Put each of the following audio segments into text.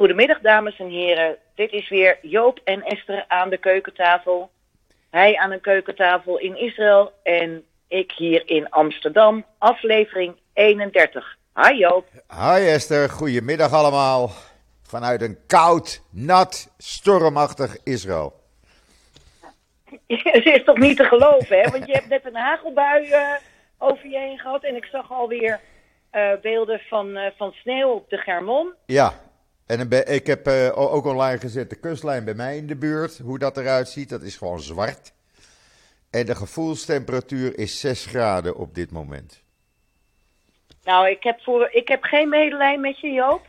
Goedemiddag, dames en heren. Dit is weer Joop en Esther aan de keukentafel. Hij aan een keukentafel in Israël en ik hier in Amsterdam. Aflevering 31. Hi Joop. Hi Esther, goedemiddag allemaal. Vanuit een koud, nat, stormachtig Israël. Het is toch niet te geloven, hè? Want je hebt net een hagelbui eh, over je heen gehad. En ik zag alweer eh beelden van, eh, van sneeuw op de Germon. Ja, en een ik heb eh, ook online gezet de kustlijn bij mij in de buurt. Hoe dat eruit ziet, dat is gewoon zwart. En de gevoelstemperatuur is 6 graden op dit moment. Nou, ik heb, voor, ik heb geen medelijden met je, Joop.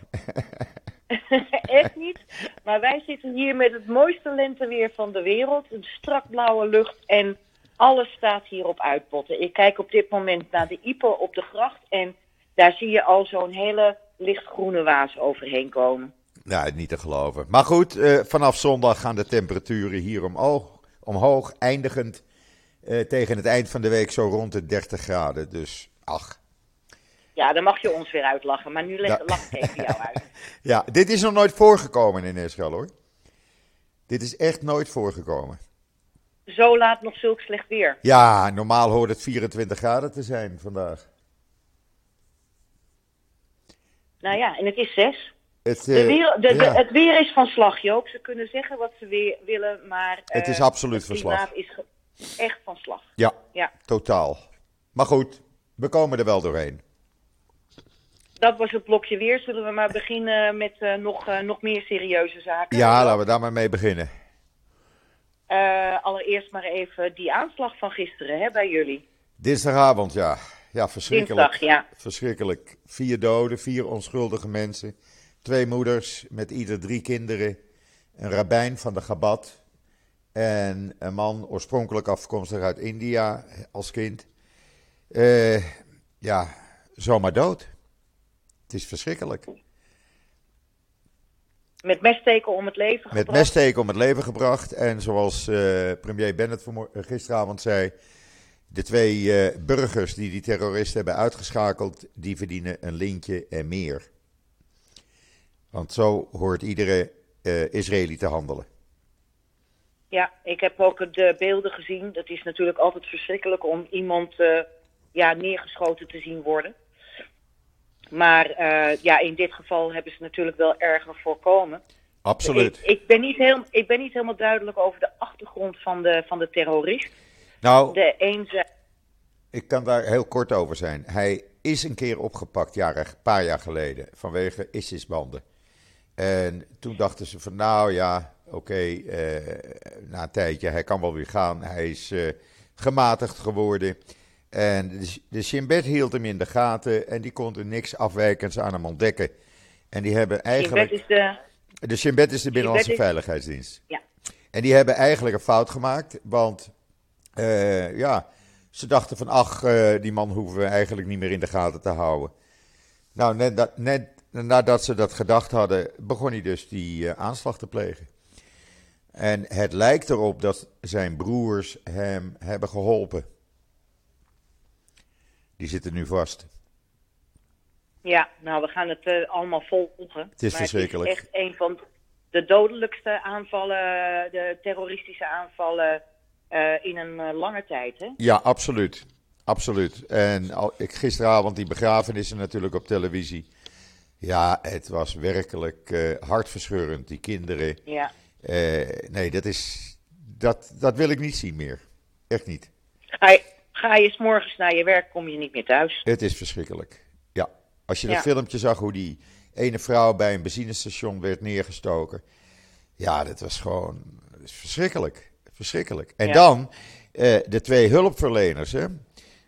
Echt niet. Maar wij zitten hier met het mooiste lenteweer van de wereld. Een strak blauwe lucht en alles staat hier op uitpotten. Ik kijk op dit moment naar de Ieper op de gracht en daar zie je al zo'n hele lichtgroene waas overheen komen. Nou, niet te geloven. Maar goed, eh, vanaf zondag gaan de temperaturen hier omhoog, omhoog eindigend eh, tegen het eind van de week zo rond de 30 graden. Dus, ach. Ja, dan mag je ons weer uitlachen, maar nu leg, Ja. lach ik even jou uit. Ja, dit is nog nooit voorgekomen in Israël hoor. Dit is echt nooit voorgekomen. Zo laat nog zulk slecht weer. Ja, normaal hoort het 24 graden te zijn vandaag. Nou ja, en het is zes. Het, De eh, weer, de, de- ja, het weer is van slag, Joop. Ze kunnen zeggen wat ze weer willen, maar... Het is eh, absoluut van slag. is echt van slag. ja, Ja, totaal. Maar goed, we komen er wel doorheen. dat was het blokje weer. Zullen we maar beginnen met eh, nog, nog meer serieuze zaken? Ja, laten we daar maar mee beginnen. Allereerst maar even die aanslag van gisteren hè, bij jullie. Dinsdagavond, ja. Ja, verschrikkelijk. Dinsdag, ja. Verschrikkelijk. Vier doden, vier onschuldige mensen. Twee moeders met ieder drie kinderen. Een rabbijn van de Gabat. En een man oorspronkelijk afkomstig uit India als kind. Eh, ja, zomaar dood. Het is verschrikkelijk. Met messteken om het leven Met gebracht. messteken om het leven gebracht. En zoals eh, premier Bennett eh, gisteravond zei. De twee eh, burgers die die terroristen hebben uitgeschakeld. die verdienen een lintje en meer. Want zo hoort iedere eh Israëli te handelen. Ja, ik heb ook de beelden gezien. Dat is natuurlijk altijd verschrikkelijk om iemand eh, ja, neergeschoten te zien worden. Maar ja, in dit geval hebben ze natuurlijk wel erger voorkomen. Absoluut. Ik, ik, ben niet heel, ik ben niet helemaal duidelijk over de achtergrond van de, van de terrorist. Nou, De ik kan daar heel kort over zijn. Hij is een keer opgepakt, een paar jaar geleden, vanwege ISIS-banden. En toen dachten ze van, nou ja, oké, eh, na een tijdje, hij kan wel weer gaan. Hij is eh, gematigd geworden. En de, de hield hem in de gaten en die konden niks afwijkends aan hem ontdekken. En die hebben eigenlijk... is de... De is de Binnenlandse is- Veiligheidsdienst. Ja. En die hebben eigenlijk een fout gemaakt, want eh, ja, ze dachten van ach, eh, die man hoeven we eigenlijk niet meer in de gaten te houden. Nou, net, dat, net nadat ze dat gedacht hadden, begon hij dus die eh, aanslag te plegen. En het lijkt erop dat zijn broers hem hebben geholpen. Die zitten nu vast. Ja, nou, we gaan het eh, allemaal volgen. Het is verschrikkelijk. Het is echt een van de dodelijkste aanvallen, de terroristische aanvallen eh, in een eh, lange tijd. Hè? Ja, absoluut. Absoluut. En al, ik, gisteravond die begrafenissen natuurlijk op televisie. Ja, het was werkelijk eh, hartverscheurend. Die kinderen. Ja. Nee, dat is. Dat, dat wil ik niet zien meer. Echt niet. Ga je, ga je 's morgens naar je werk, kom je niet meer thuis. Het is verschrikkelijk. Ja. Als je dat filmpje zag hoe die ene vrouw bij een benzinestation werd neergestoken. Ja, dat was gewoon dat is verschrikkelijk. Verschrikkelijk. En Ja. dan eh, de twee hulpverleners. Hè?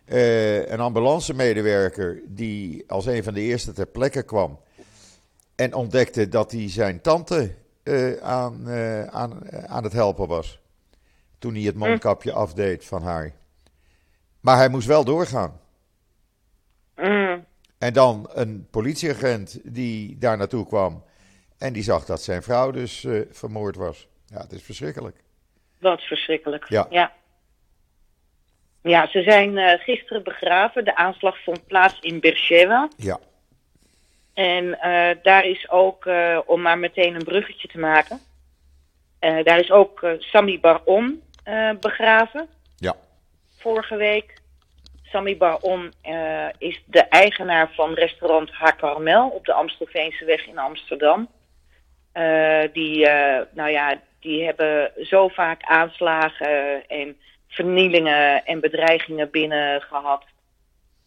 Eh, een ambulancemedewerker die als een van de eerste ter plekke kwam. En ontdekte dat hij zijn tante eh, aan, aan, aan het helpen was. Toen hij het mondkapje afdeed van haar. Maar hij moest wel doorgaan. Mm, En dan een politieagent die daar naartoe kwam. En die zag dat zijn vrouw dus vermoord was. Ja, het is verschrikkelijk. Dat is verschrikkelijk. Ja. ja. Ja, ze zijn eh, gisteren begraven. De aanslag vond plaats in Beersheba. Ja, En eh, daar is ook, eh, om maar meteen een bruggetje te maken, daar is ook Sami Baron begraven. Ja. Vorige week. Sami Baron is de eigenaar van restaurant Ha op de Amstelveenseweg in Amsterdam. Die, nou ja, die hebben zo vaak aanslagen en vernielingen en bedreigingen binnen gehad.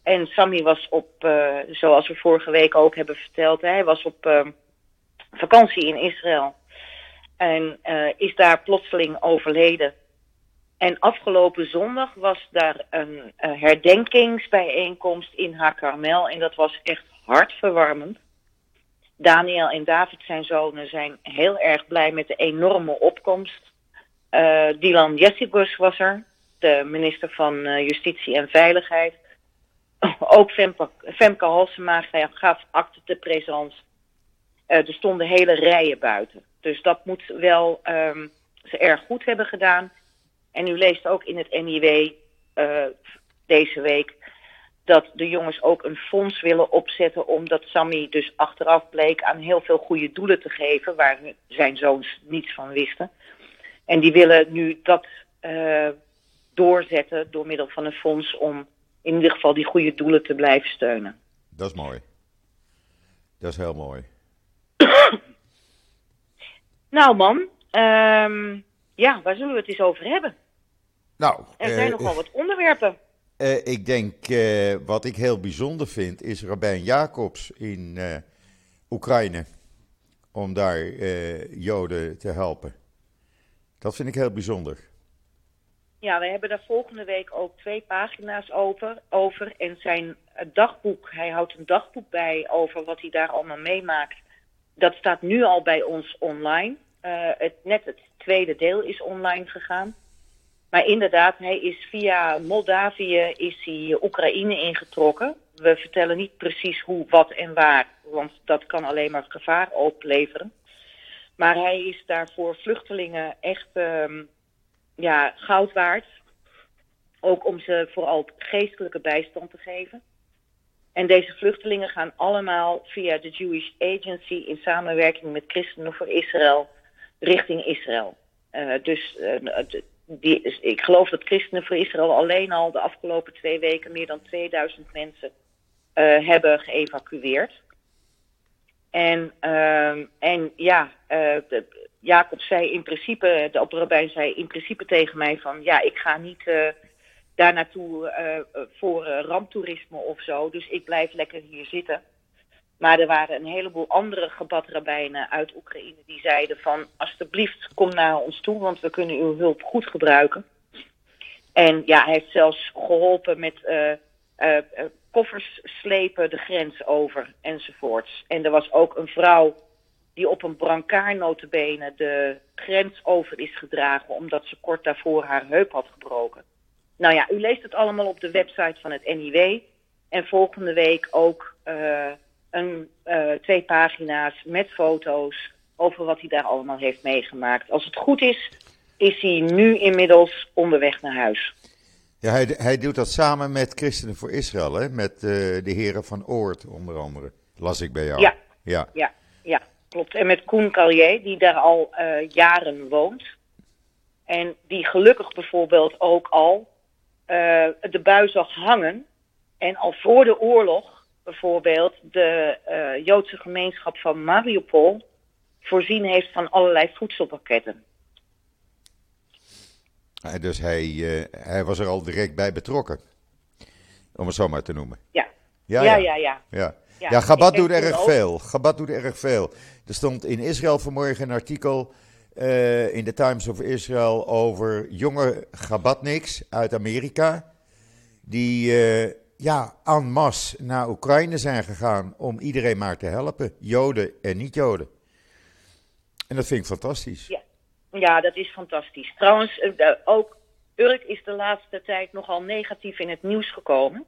En Sammy was op, eh, zoals we vorige week ook hebben verteld, hij was op eh, vakantie in Israël. En eh, is daar plotseling overleden. En afgelopen zondag was daar een herdenkingsbijeenkomst in Hakarmel. En dat was echt hartverwarmend. Daniel en David, zijn zonen, zijn heel erg blij met de enorme opkomst. Eh Dylan Jessibus was er, de minister van eh, Justitie en Veiligheid. Ook Femke, Femke Halsema gaf acte de présence. Eh, er stonden hele rijen buiten. Dus dat moet wel ehm, ze erg goed hebben gedaan. En u leest ook in het NIW deze week dat de jongens ook een fonds willen opzetten omdat Sammy dus achteraf bleek aan heel veel goede doelen te geven waar zijn zoons niets van wisten. En die willen nu dat eh, doorzetten door middel van een fonds om in ieder geval die goede doelen te blijven steunen. Dat is mooi. Dat is heel mooi. Nou man, ehm, ja, waar zullen we het eens over hebben? Nou, Er zijn eh, nogal wat onderwerpen. Eh, ik denk, eh, wat ik heel bijzonder vind, is Rabijn Jacobs in eh, Oekraïne. Om daar Joden te helpen. Dat vind ik heel bijzonder. Ja, we hebben daar volgende week ook twee pagina's over. over. En zijn dagboek, hij houdt een dagboek bij over wat hij daar allemaal meemaakt. Dat staat nu al bij ons online. Het, net het tweede deel is online gegaan. Maar inderdaad, hij is via Moldavië is hij Oekraïne ingetrokken. We vertellen niet precies hoe, wat en waar, want dat kan alleen maar gevaar opleveren. Maar hij is daar voor vluchtelingen echt ehm, ja, goud waard. Ook om ze vooral geestelijke bijstand te geven. En deze vluchtelingen gaan allemaal via de Jewish Agency in samenwerking met Christenen voor Israël richting Israël. Eh, dus d- die, ik geloof dat Christenen voor Israël alleen al de afgelopen twee weken meer dan 2000 mensen eh, hebben geëvacueerd. En, ehm, en ja, eh, de- Jacob zei in principe, de opperrabijn zei in principe tegen mij van ja, ik ga niet eh, daar naartoe voor ramptoerisme of zo, dus ik blijf lekker hier zitten. Maar er waren een heleboel andere gebadrabijnen uit Oekraïne die zeiden van alsjeblieft kom naar ons toe, want we kunnen uw hulp goed gebruiken. En ja, hij heeft zelfs geholpen met eh, eh, eh, koffers slepen de grens over enzovoorts. En er was ook een vrouw die op een brancard notabene de grens over is gedragen omdat ze kort daarvoor haar heup had gebroken. Nou ja, u leest het allemaal op de website van het NIW. En volgende week ook een, eh, twee pagina's met foto's over wat hij daar allemaal heeft meegemaakt. Als het goed is, is hij nu inmiddels onderweg naar huis. Ja, hij, hij doet dat samen met Christenen voor Israël, hè? met eh, de heren van Oort onder andere. Las ik bij jou. Ja. Ja, Ja, ja, klopt. En met Koen Callier, die daar al eh, jaren woont. En die gelukkig bijvoorbeeld ook al eh, de bui zag hangen. En al voor de oorlog bijvoorbeeld de eh, Joodse gemeenschap van Mariupol voorzien heeft van allerlei voedselpakketten. Dus hij, eh, hij was er al direct bij betrokken. Om het zo maar te noemen. Ja, Ja, ja, ja. ja. ja. Ja, Ja, ja Gabat ik doet erg veel. Gabat doet erg veel. Er stond in Israël vanmorgen een artikel eh, in de Times of Israel over jonge Gabatniks uit Amerika. Die ja, en masse naar Oekraïne zijn gegaan om iedereen maar te helpen. Joden en niet-Joden. En dat vind ik fantastisch. Ja. Ja, dat is fantastisch. Trouwens, eh, ook Urk is de laatste tijd nogal negatief in het nieuws gekomen.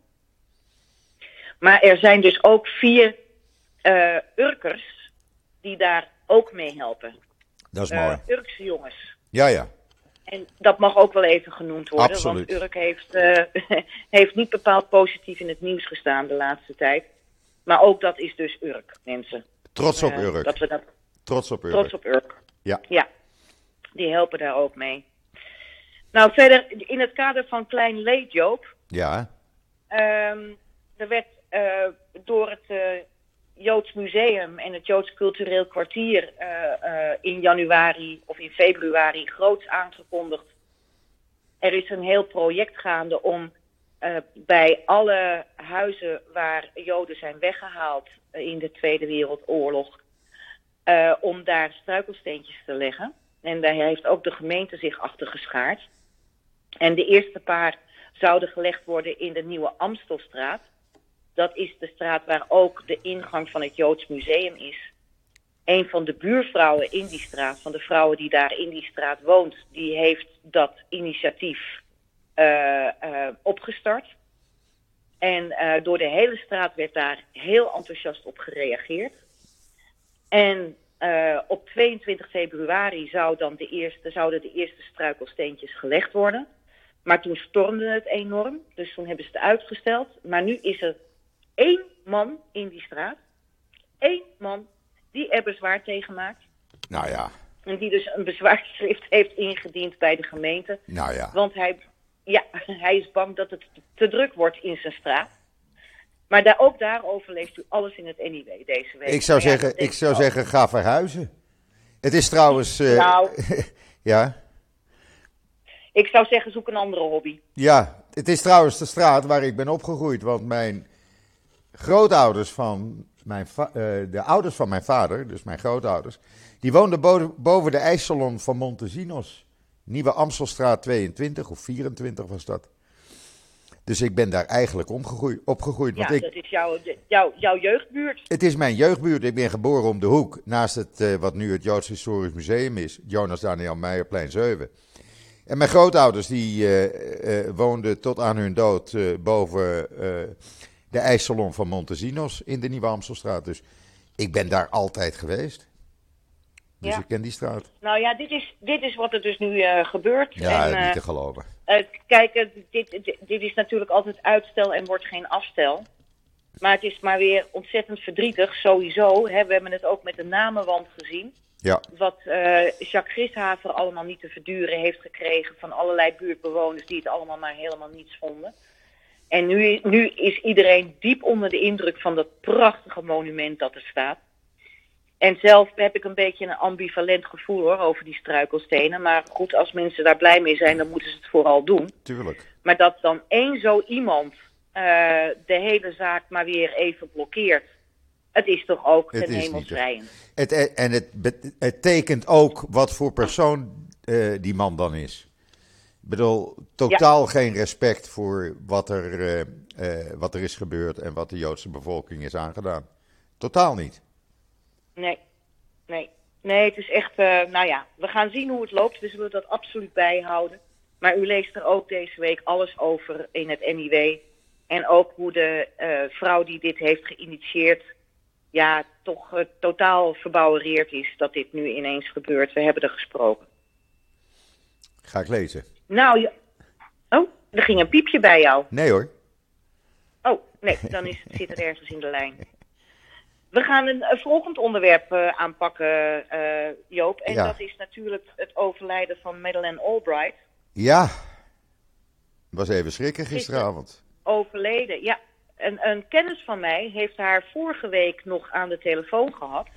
Maar er zijn dus ook vier eh, Urkers die daar ook mee helpen. Dat is Eh, mooi. Urkse jongens. Ja, ja. En dat mag ook wel even genoemd worden. Absoluut. Want Urk heeft, eh, heeft niet bepaald positief in het nieuws gestaan de laatste tijd. Maar ook dat is dus Urk, mensen. Trots op Eh, Urk. Dat we dat Trots op Urk. trots op Urk. Ja. Ja, die helpen daar ook mee. Nou, verder in het kader van Klein Leed, Joop. Ja, ehm, er werd eh, door het Joods Museum en het Joods Cultureel Kwartier eh, eh, in januari of in februari groots aangekondigd. Er is een heel project gaande om eh, bij alle huizen waar Joden zijn weggehaald eh, in de Tweede Wereldoorlog, om daar struikelsteentjes te leggen. En daar heeft ook de gemeente zich achter geschaard. En de eerste paar zouden gelegd worden in de Nieuwe Amstelstraat. Dat is de straat waar ook de ingang van het Joods Museum is. Een van de buurvrouwen in die straat, van de vrouwen die daar in die straat woont, die heeft dat initiatief eh, eh, opgestart. En eh, door de hele straat werd daar heel enthousiast op gereageerd. En op 22 februari zou dan de eerste, zouden de eerste struikelsteentjes gelegd worden. Maar toen stormde het enorm, dus toen hebben ze het uitgesteld. Maar nu is er één man in die straat, één man, die er bezwaar tegen maakt. nou ja, En die dus een bezwaarschrift heeft ingediend bij de gemeente. nou ja. Want hij, ja, hij is bang dat het te druk wordt in zijn straat. Maar daar, ook daarover leest u alles in het NIW deze week. Ik zou ja, zeggen, ik zou ook. zeggen, ga verhuizen. Het is trouwens, eh, Nou. ja, Ik zou zeggen, zoek een andere hobby. ja, het is trouwens de straat waar ik ben opgegroeid, want mijn grootouders van mijn eh, de ouders van mijn vader, dus mijn grootouders, die woonden bo- boven de ijssalon van Montesinos. Nieuwe Amstelstraat 22 of 24 was dat. Dus ik ben daar eigenlijk omgegroeid, opgegroeid. Ja, Want ik, dat is jouw, jouw, jouw jeugdbuurt. Het is mijn jeugdbuurt. Ik ben geboren om de hoek. Naast het, eh, wat nu het Joods Historisch Museum is. Jonas Daniel Meijerplein 7. En mijn grootouders die eh, woonden tot aan hun dood boven de ijssalon van Montesinos in de Nieuwe Amstelstraat. Dus ik ben daar altijd geweest. Dus Ja. ik ken die straat. Nou ja, dit is, dit is wat er dus nu eh, gebeurt. Ja, en, eh, niet te geloven. eh, kijk, eh, dit, dit, dit is natuurlijk altijd uitstel en wordt geen afstel. Maar het is maar weer ontzettend verdrietig, sowieso. Hè. We hebben het ook met de namenwand gezien. Ja, Wat eh, Jacques Grishaver allemaal niet te verduren heeft gekregen van allerlei buurtbewoners die het allemaal maar helemaal niets vonden. En nu, nu is iedereen diep onder de indruk van dat prachtige monument dat er staat. En zelf heb ik een beetje een ambivalent gevoel hoor, over die struikelstenen. Maar goed, als mensen daar blij mee zijn, dan moeten ze het vooral doen. tuurlijk. Maar dat dan één zo iemand eh, de hele zaak maar weer even blokkeert. Het is toch ook Het ten is hemel niet, schrijend. Het, en het, het tekent ook wat voor persoon eh, die man dan is. Ik bedoel, totaal geen respect voor wat er, eh, eh, wat er is gebeurd en wat de Joodse bevolking is aangedaan. Totaal niet. Nee, nee. Nee, het is echt, eh, nou ja, we gaan zien hoe het loopt. We zullen dat absoluut bijhouden. Maar u leest er ook deze week alles over in het NIW. En ook hoe de vrouw die dit heeft geïnitieerd, ja, toch totaal verbouwereerd is dat dit nu ineens gebeurt. We hebben er gesproken. Ga ik lezen. Nou. Oh, er ging een piepje bij jou. Nee hoor. Oh, nee, dan is, zit het ergens in de lijn. We gaan een, een volgend onderwerp eh, aanpakken, eh, Joop. En Ja. dat is natuurlijk het overlijden van Madeleine Albright. Ja. Was even schrikken gisteravond. Overleden, ja. Een, een kennis van mij heeft haar vorige week nog aan de telefoon gehad.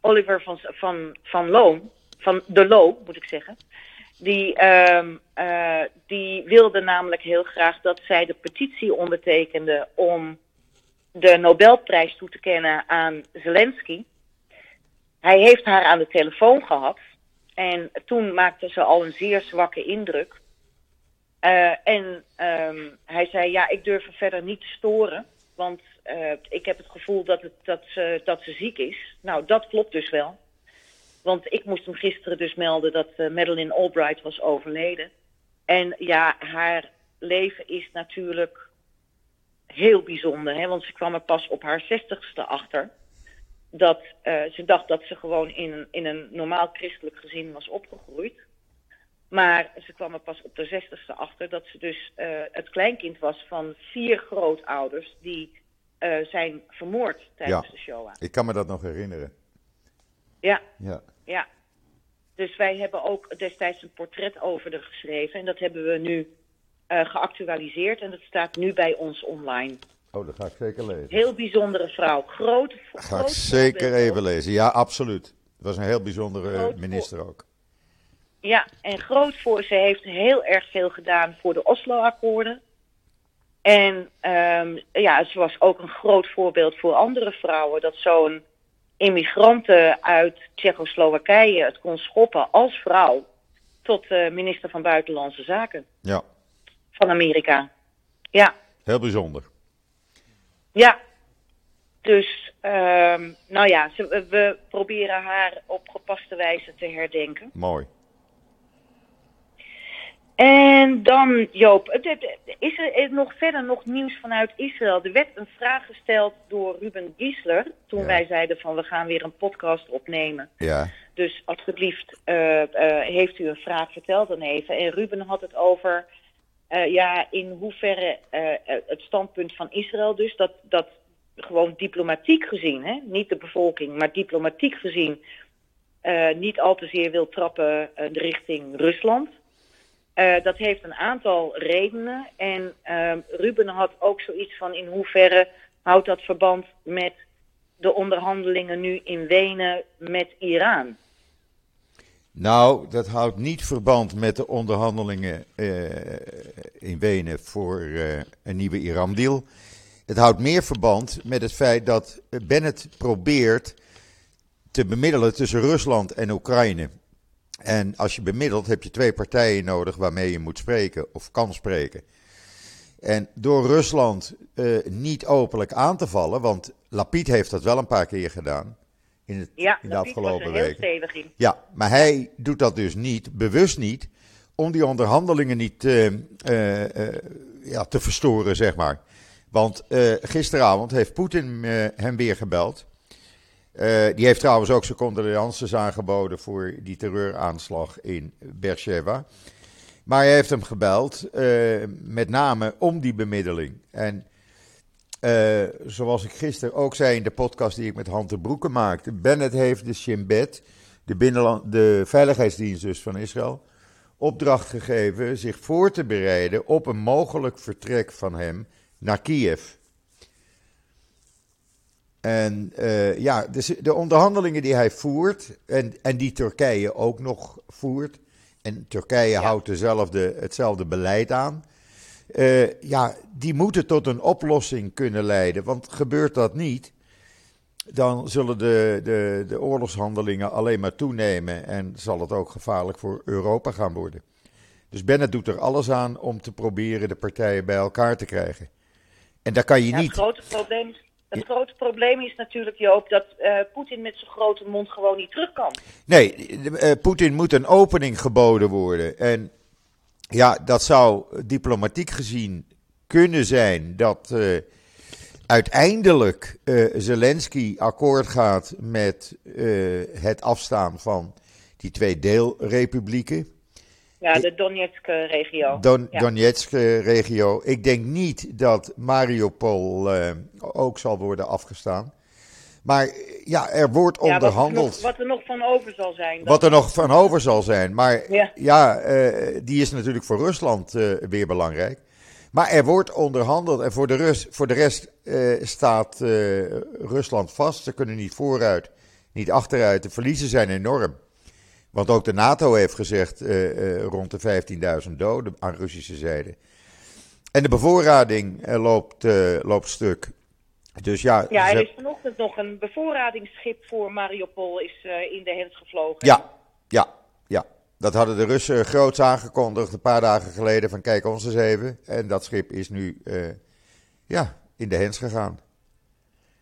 Oliver van, van, van Loon, van de Loo moet ik zeggen. Die, ehm, eh, die wilde namelijk heel graag dat zij de petitie ondertekende om de Nobelprijs toe te kennen aan Zelensky. Hij heeft haar aan de telefoon gehad. En toen maakte ze al een zeer zwakke indruk. Eh, en ehm, hij zei, ja, ik durf er verder niet te storen. Want eh, ik heb het gevoel dat, het, dat, ze, dat ze ziek is. Nou, dat klopt dus wel. Want ik moest hem gisteren dus melden dat eh, Madeleine Albright was overleden. En ja, haar leven is natuurlijk heel bijzonder. Hè? Want ze kwam er pas op haar zestigste achter. Dat eh, ze dacht dat ze gewoon in een, in een normaal christelijk gezin was opgegroeid. Maar ze kwam er pas op de zestigste achter dat ze dus eh, het kleinkind was van vier grootouders die zijn vermoord tijdens Ja. de Shoah. Ik kan me dat nog herinneren. Ja, Ja. Ja. Dus wij hebben ook destijds een portret over haar geschreven. En dat hebben we nu eh, geactualiseerd. En dat staat nu bij ons online. Oh, dat ga ik zeker lezen. Heel bijzondere vrouw. Grote, Ga ik groot zeker even lezen. Ja, absoluut. Het was een heel bijzondere Groot minister ook. Ja, en groot voor. Ze heeft heel erg veel gedaan voor de Oslo-akkoorden. En ehm, ja, ze was ook een groot voorbeeld voor andere vrouwen. Dat zo'n immigranten uit Tsjechoslowakije het kon schoppen als vrouw tot eh, minister van Buitenlandse Zaken Ja, van Amerika. Ja, heel bijzonder. ja. Dus, ehm, nou ja, we proberen haar op gepaste wijze te herdenken. Mooi. En dan, Joop, is er nog verder nog nieuws vanuit Israël? Er werd een vraag gesteld door Ruben Giesler toen Ja. wij zeiden van we gaan weer een podcast opnemen. Ja, Dus alsjeblieft, eh, eh, heeft u een vraag, vertel dan even. En Ruben had het over, eh, ja, in hoeverre eh, eh, het standpunt van Israël dus, dat, dat gewoon diplomatiek gezien, hè, niet de bevolking, maar diplomatiek gezien, eh, niet al te zeer wil trappen eh, richting Rusland. Eh, dat heeft een aantal redenen. En ehm, Ruben had ook zoiets van in hoeverre houdt dat verband met de onderhandelingen nu in Wenen met Iran. Nou, dat houdt niet verband met de onderhandelingen eh, in Wenen voor eh, een nieuwe Iran-deal. Het houdt meer verband met het feit dat Bennett probeert te bemiddelen tussen Rusland en Oekraïne. En als je bemiddelt, heb je twee partijen nodig waarmee je moet spreken of kan spreken. En door Rusland eh, niet openlijk aan te vallen, want Lapid heeft dat wel een paar keer gedaan in, het, Ja, in de afgelopen heel weken. Ja, maar hij doet dat dus niet, bewust niet, om die onderhandelingen niet eh, eh, ja, te verstoren, zeg maar. Want gisteravond heeft Poetin hem weer gebeld. Eh, die heeft trouwens ook zijn condolences aangeboden voor die terreuraanslag in Beersheba. Maar hij heeft hem gebeld, eh, met name om die bemiddeling. En eh, zoals ik gisteren ook zei in de podcast die ik met Han de Broeke maakte. Bennett heeft de Shin Bet, de, binnenland, de veiligheidsdienst dus van Israël, opdracht gegeven zich voor te bereiden op een mogelijk vertrek van hem naar Kiev. En eh, ja, dus de onderhandelingen die hij voert, en, en die Turkije ook nog voert, en Turkije houdt dezelfde, hetzelfde beleid aan, eh, ja, die moeten tot een oplossing kunnen leiden. Want gebeurt dat niet, dan zullen de, de, de oorlogshandelingen alleen maar toenemen en zal het ook gevaarlijk voor Europa gaan worden. Dus Bennett doet er alles aan om te proberen de partijen bij elkaar te krijgen. En daar kan je Ja, het niet. grote probleem, het grote probleem is natuurlijk, Joop, dat eh, Poetin met zijn grote mond gewoon niet terug kan. Nee, eh, Poetin moet een opening geboden worden. En ja, dat zou diplomatiek gezien kunnen zijn dat eh, uiteindelijk Zelensky akkoord gaat met het afstaan van die twee deelrepublieken. Ja, de Donetsk-regio. Don ja. Donetsk-regio. Ik denk niet dat Mariupol eh, ook zal worden afgestaan. Maar ja, er wordt Ja, wat er, onderhandeld. nog, wat er nog van over zal zijn. Wat er nog van over zal zijn. Maar ja, Ja. eh, die is natuurlijk voor Rusland eh, weer belangrijk. Maar er wordt onderhandeld en voor de, Rus, voor de rest staat Rusland vast. Ze kunnen niet vooruit, niet achteruit. De verliezen zijn enorm. Want ook de NATO heeft gezegd eh, eh, rond de 15.000 doden aan Russische zijde. En de bevoorrading eh, loopt, loopt stuk. Dus ja, Ja, er is vanochtend nog een bevoorradingsschip voor Mariupol is in de hens gevlogen. Ja, ja, ja. Dat hadden de Russen groots aangekondigd een paar dagen geleden. Van kijk ons eens even. En dat schip is nu ja, in de hens gegaan.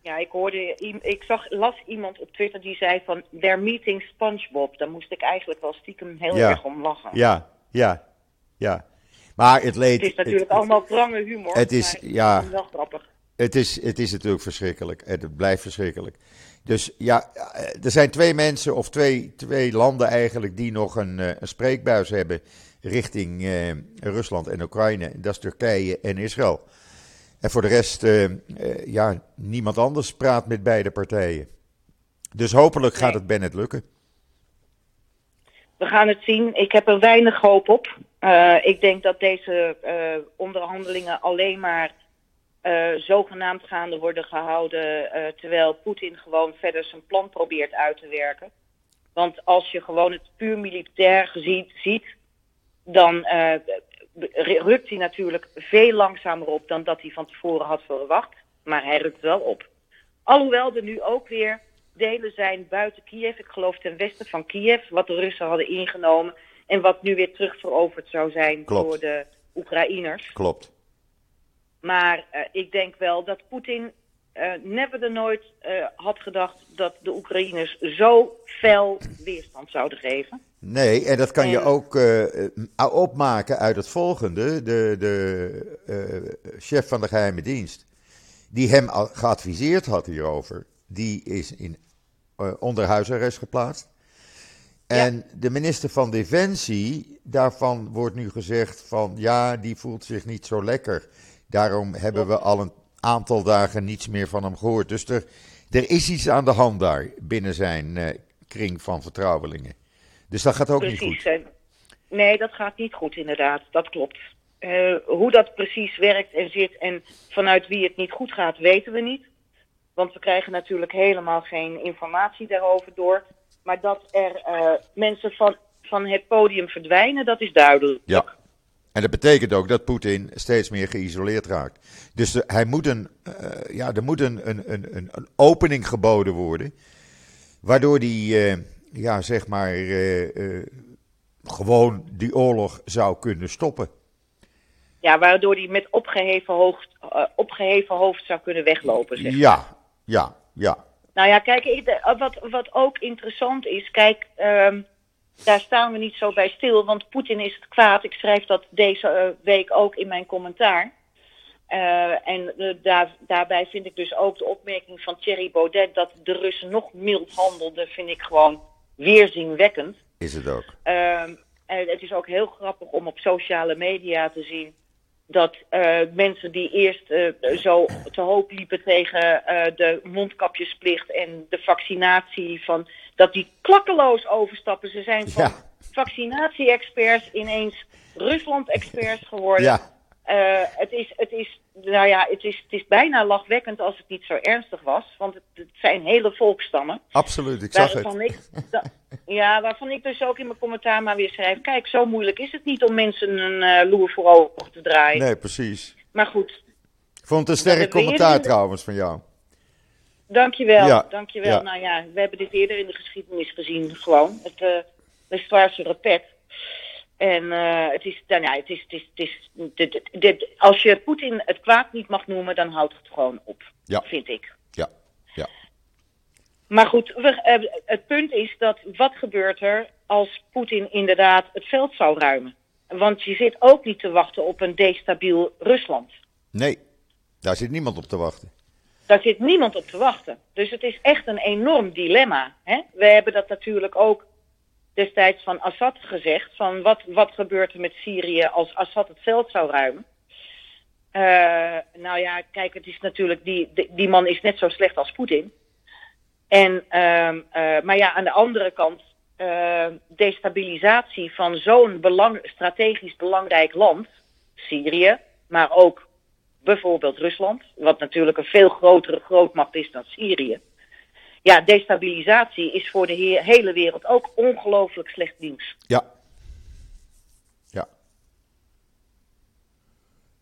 Ja, ik hoorde, ik zag, las iemand op Twitter die zei van, they're meeting SpongeBob. Daar moest ik eigenlijk wel stiekem heel Ja. erg om lachen. Ja, ja, ja. Maar het leed... Het is natuurlijk het- allemaal wrange humor. het is- ja. het is wel grappig. Het is, het is natuurlijk verschrikkelijk. En het blijft verschrikkelijk. Dus ja, eh, er zijn twee mensen of twee, twee landen eigenlijk die nog een, eh, een spreekbuis hebben richting eh, Rusland en Oekraïne. Dat is Turkije en Israël. En voor de rest, uh, uh, ja, niemand anders praat met beide partijen. Dus hopelijk gaat het Bennett lukken. We gaan het zien. Ik heb er weinig hoop op. Uh, ik denk dat deze onderhandelingen alleen maar zogenaamd gaande worden gehouden. terwijl Poetin gewoon verder zijn plan probeert uit te werken. Want als je gewoon het puur militair ziet, ziet dan rukt hij natuurlijk veel langzamer op dan dat hij van tevoren had verwacht. Maar hij rukt wel op. Alhoewel er nu ook weer delen zijn buiten Kiev, ik geloof ten westen van Kiev, wat de Russen hadden ingenomen en wat nu weer terugveroverd zou zijn Klopt. door de Oekraïners. Klopt. Maar uh, ik denk wel dat Poetin uh, never de nooit uh, had gedacht dat de Oekraïners zo fel weerstand zouden geven. Nee, en dat kan en... je ook uh, opmaken uit het volgende. De, de chef van de geheime dienst, die hem geadviseerd had hierover, die is in onderhuisarrest geplaatst. En ja. de minister van Defensie, daarvan wordt nu gezegd van ja, die voelt zich niet zo lekker. Daarom hebben we al een aantal dagen niets meer van hem gehoord. Dus er, er is iets aan de hand daar binnen zijn uh, kring van vertrouwelingen. Dus dat gaat ook precies. niet goed. Nee, dat gaat niet goed inderdaad. Dat klopt. Uh, hoe dat precies werkt en zit en vanuit wie het niet goed gaat, weten we niet. Want we krijgen natuurlijk helemaal geen informatie daarover door. Maar dat er uh, mensen van, van het podium verdwijnen, dat is duidelijk. Ja. En dat betekent ook dat Poetin steeds meer geïsoleerd raakt. Dus de, hij moet een, uh, ja, er moet een, een, een, een opening geboden worden. Waardoor die, uh, ja, zeg maar, uh, gewoon die oorlog zou kunnen stoppen. Ja, waardoor hij met opgeheven hoofd, opgeheven hoofd zou kunnen weglopen. Zeg. Ja, ja, ja. Nou ja, kijk, wat, wat ook interessant is, kijk. Um, daar staan we niet zo bij stil, want Poetin is het kwaad. Ik schrijf dat deze uh, week ook in mijn commentaar. Uh, en uh, daar, daarbij vind ik dus ook de opmerking van Thierry Baudet dat de Russen nog mild handelden, vind ik gewoon weerzinwekkend. Is het ook. en het is ook heel grappig om op sociale media te zien dat mensen die eerst zo te hoop liepen tegen de mondkapjesplicht en de vaccinatie, van, dat die klakkeloos overstappen. Ze zijn van Ja. vaccinatie-experts ineens Rusland-experts geworden. Ja. het, is, het, is, nou ja, het, is, het is bijna lachwekkend als het niet zo ernstig was, want het, het zijn hele volkstammen. Absoluut, ik zag waarvan het. Ik, da, ja, waarvan ik dus ook in mijn commentaar maar weer schrijf: kijk, zo moeilijk is het niet om mensen een uh, loer voor ogen te draaien. Nee, precies. Maar goed. Ik vond het een sterk commentaar trouwens van jou. Dankjewel, Ja, dankjewel. ja. Nou ja, we hebben dit eerder in de geschiedenis gezien, gewoon. Het uh, Westvaarse repet. En uh, het is, nou ja, het is, het is, het is dit, dit, dit, als je Poetin het kwaad niet mag noemen, dan houdt het gewoon op, Ja. vind ik. Ja, ja. Maar goed, we, uh, het punt is dat wat gebeurt er als Poetin inderdaad het veld zou ruimen? Want je zit ook niet te wachten op een destabiel Rusland. Nee, daar zit niemand op te wachten. Daar zit niemand op te wachten. Dus het is echt een enorm dilemma. Hè? We hebben dat natuurlijk ook destijds van Assad gezegd. Van wat, wat gebeurt er met Syrië als Assad het veld zou ruimen? Uh, nou ja, kijk, het is natuurlijk, die, die, man is net zo slecht als Poetin. En, uh, uh, maar ja, aan de andere kant, uh, destabilisatie van zo'n belang, strategisch belangrijk land, Syrië, maar ook bijvoorbeeld Rusland, wat natuurlijk een veel grotere grootmacht is dan Syrië. Ja, destabilisatie is voor de he hele wereld ook ongelooflijk slecht nieuws. Ja. Ja.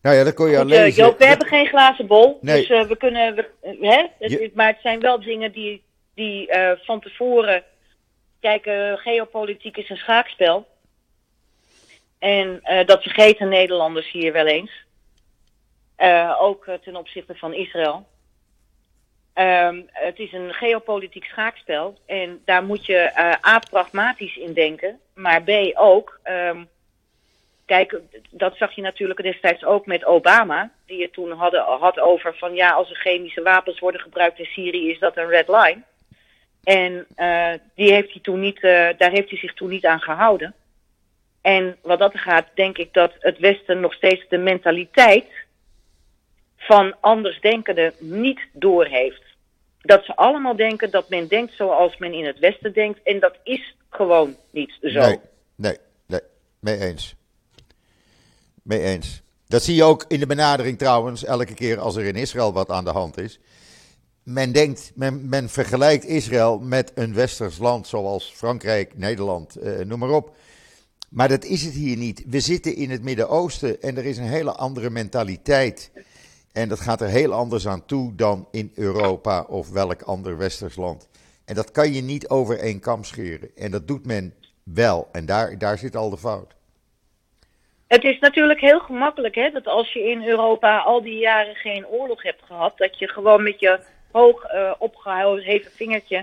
Nou ja, dat kon je Goed, alleen. uh, Joop, we hebben geen glazen bol. Nee. Dus uh, we kunnen. We, hè? Het, Je- Maar het zijn wel dingen die, die uh, van tevoren. Kijk, geopolitiek is een schaakspel. En dat vergeten Nederlanders hier wel eens. Uh, ook uh, ten opzichte van Israël. Um, het is een geopolitiek schaakspel. En daar moet je uh, A, pragmatisch in denken. Maar B, ook. Um, kijk, dat zag je natuurlijk destijds ook met Obama. Die het toen hadden, had over van ja, als er chemische wapens worden gebruikt in Syrië, is dat een red line. En uh, die heeft hij toen niet, daar heeft hij zich toen niet aan gehouden. En wat dat gaat, denk ik dat het Westen nog steeds de mentaliteit van andersdenkenden niet doorheeft. Dat ze allemaal denken dat men denkt zoals men in het Westen denkt. En dat is gewoon niet zo. Nee, nee, nee. Mee eens. Mee eens. Dat zie je ook in de benadering trouwens, elke keer als er in Israël wat aan de hand is. Men denkt, men, men vergelijkt Israël met een westers land zoals Frankrijk, Nederland, eh, noem maar op. Maar dat is het hier niet. We zitten in het Midden-Oosten en er is een hele andere mentaliteit. En dat gaat er heel anders aan toe dan in Europa of welk ander westers land. En dat kan je niet over één kam scheren. En dat doet men wel. En daar, daar zit al de fout. Het is natuurlijk heel gemakkelijk hè, dat als je in Europa al die jaren geen oorlog hebt gehad, dat je gewoon met je hoog uh, opgeheven vingertje